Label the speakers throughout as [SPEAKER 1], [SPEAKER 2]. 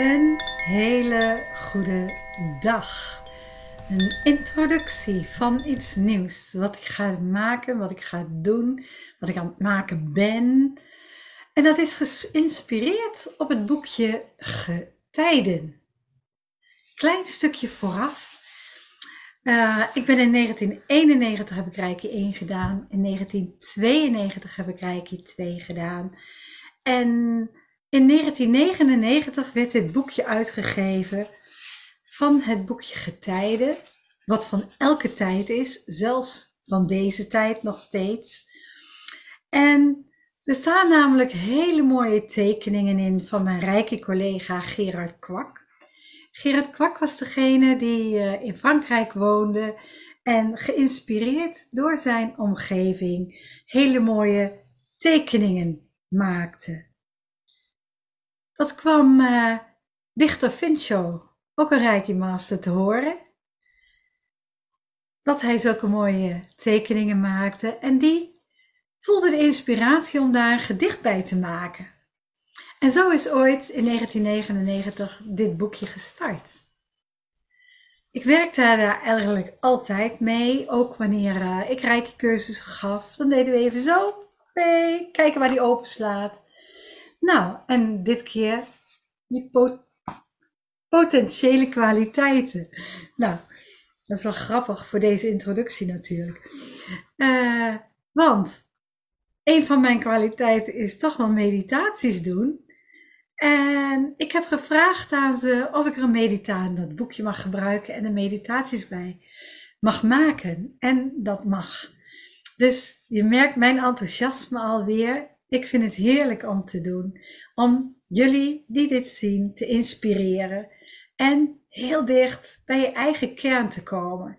[SPEAKER 1] Een hele goede dag. Een introductie van iets nieuws. Wat ik ga maken, wat ik ga doen, wat ik aan het maken ben. En dat is geïnspireerd op het boekje Getijden. Klein stukje vooraf. Uh, ik ben in 1991 heb ik Rijkje 1 gedaan. In 1992 heb ik Rijkje 2 gedaan. En in 1999 werd dit boekje uitgegeven van het boekje Getijden, wat van elke tijd is, zelfs van deze tijd nog steeds. En er staan namelijk hele mooie tekeningen in van mijn rijke collega Gerard Kwak. Gerard Kwak was degene die eh, in Frankrijk woonde en geïnspireerd door zijn omgeving hele mooie tekeningen maakte. Dat kwam uh, dichter Fincho, ook een Reiki Master, te horen. Dat hij zulke mooie tekeningen maakte en die voelde de inspiratie om daar een gedicht bij te maken. En zo is ooit in 1999 dit boekje gestart. Ik werkte daar eigenlijk altijd mee, ook wanneer uh, ik rijke cursussen gaf. Dan deden we even zo, hey, kijken waar die open slaat. Nou, en dit keer die potentiële kwaliteiten. Nou, dat is wel grappig voor deze introductie natuurlijk. Uh, want een van mijn kwaliteiten is toch wel meditaties doen. En ik heb gevraagd aan ze of ik er een meditatie, dat boekje mag gebruiken en de meditaties bij mag maken. En dat mag. Dus je merkt mijn enthousiasme alweer. Ik vind het heerlijk om te doen. Om jullie die dit zien te inspireren. En heel dicht bij je eigen kern te komen.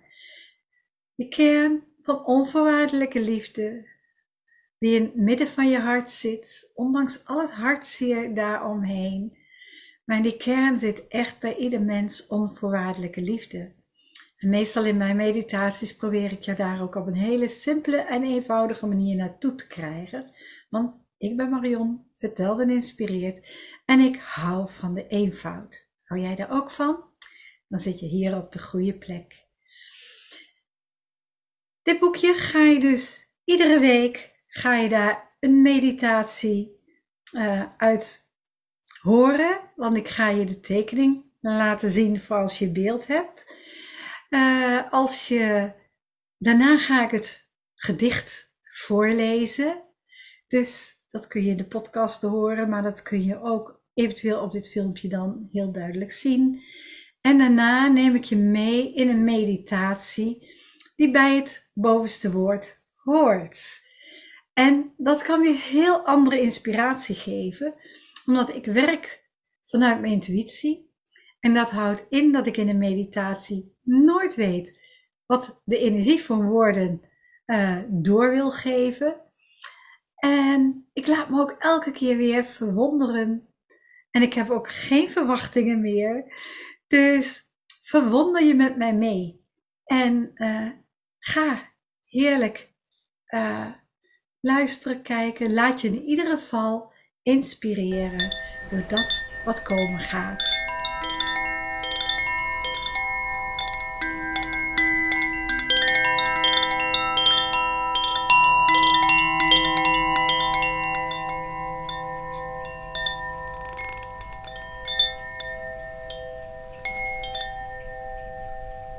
[SPEAKER 1] De kern van onvoorwaardelijke liefde. Die in het midden van je hart zit. Ondanks al het hartzeer daaromheen. Maar die kern zit echt bij ieder mens onvoorwaardelijke liefde. En meestal in mijn meditaties probeer ik je daar ook op een hele simpele en eenvoudige manier naartoe te krijgen. Want ik ben Marion, verteld en inspireerd en ik hou van de eenvoud. Hou jij er ook van? Dan zit je hier op de goede plek. Dit boekje ga je dus iedere week ga je daar een meditatie uh, uit horen, want ik ga je de tekening laten zien als je beeld hebt. Uh, als je, daarna ga ik het gedicht voorlezen. Dus dat kun je in de podcast horen, maar dat kun je ook eventueel op dit filmpje dan heel duidelijk zien. En daarna neem ik je mee in een meditatie die bij het bovenste woord hoort. En dat kan weer heel andere inspiratie geven, omdat ik werk vanuit mijn intuïtie. En dat houdt in dat ik in een meditatie nooit weet wat de energie van woorden uh, door wil geven. En ik laat me ook elke keer weer verwonderen. En ik heb ook geen verwachtingen meer. Dus verwonder je met mij mee. En uh, ga heerlijk uh, luisteren, kijken. Laat je in ieder geval inspireren door dat wat komen gaat.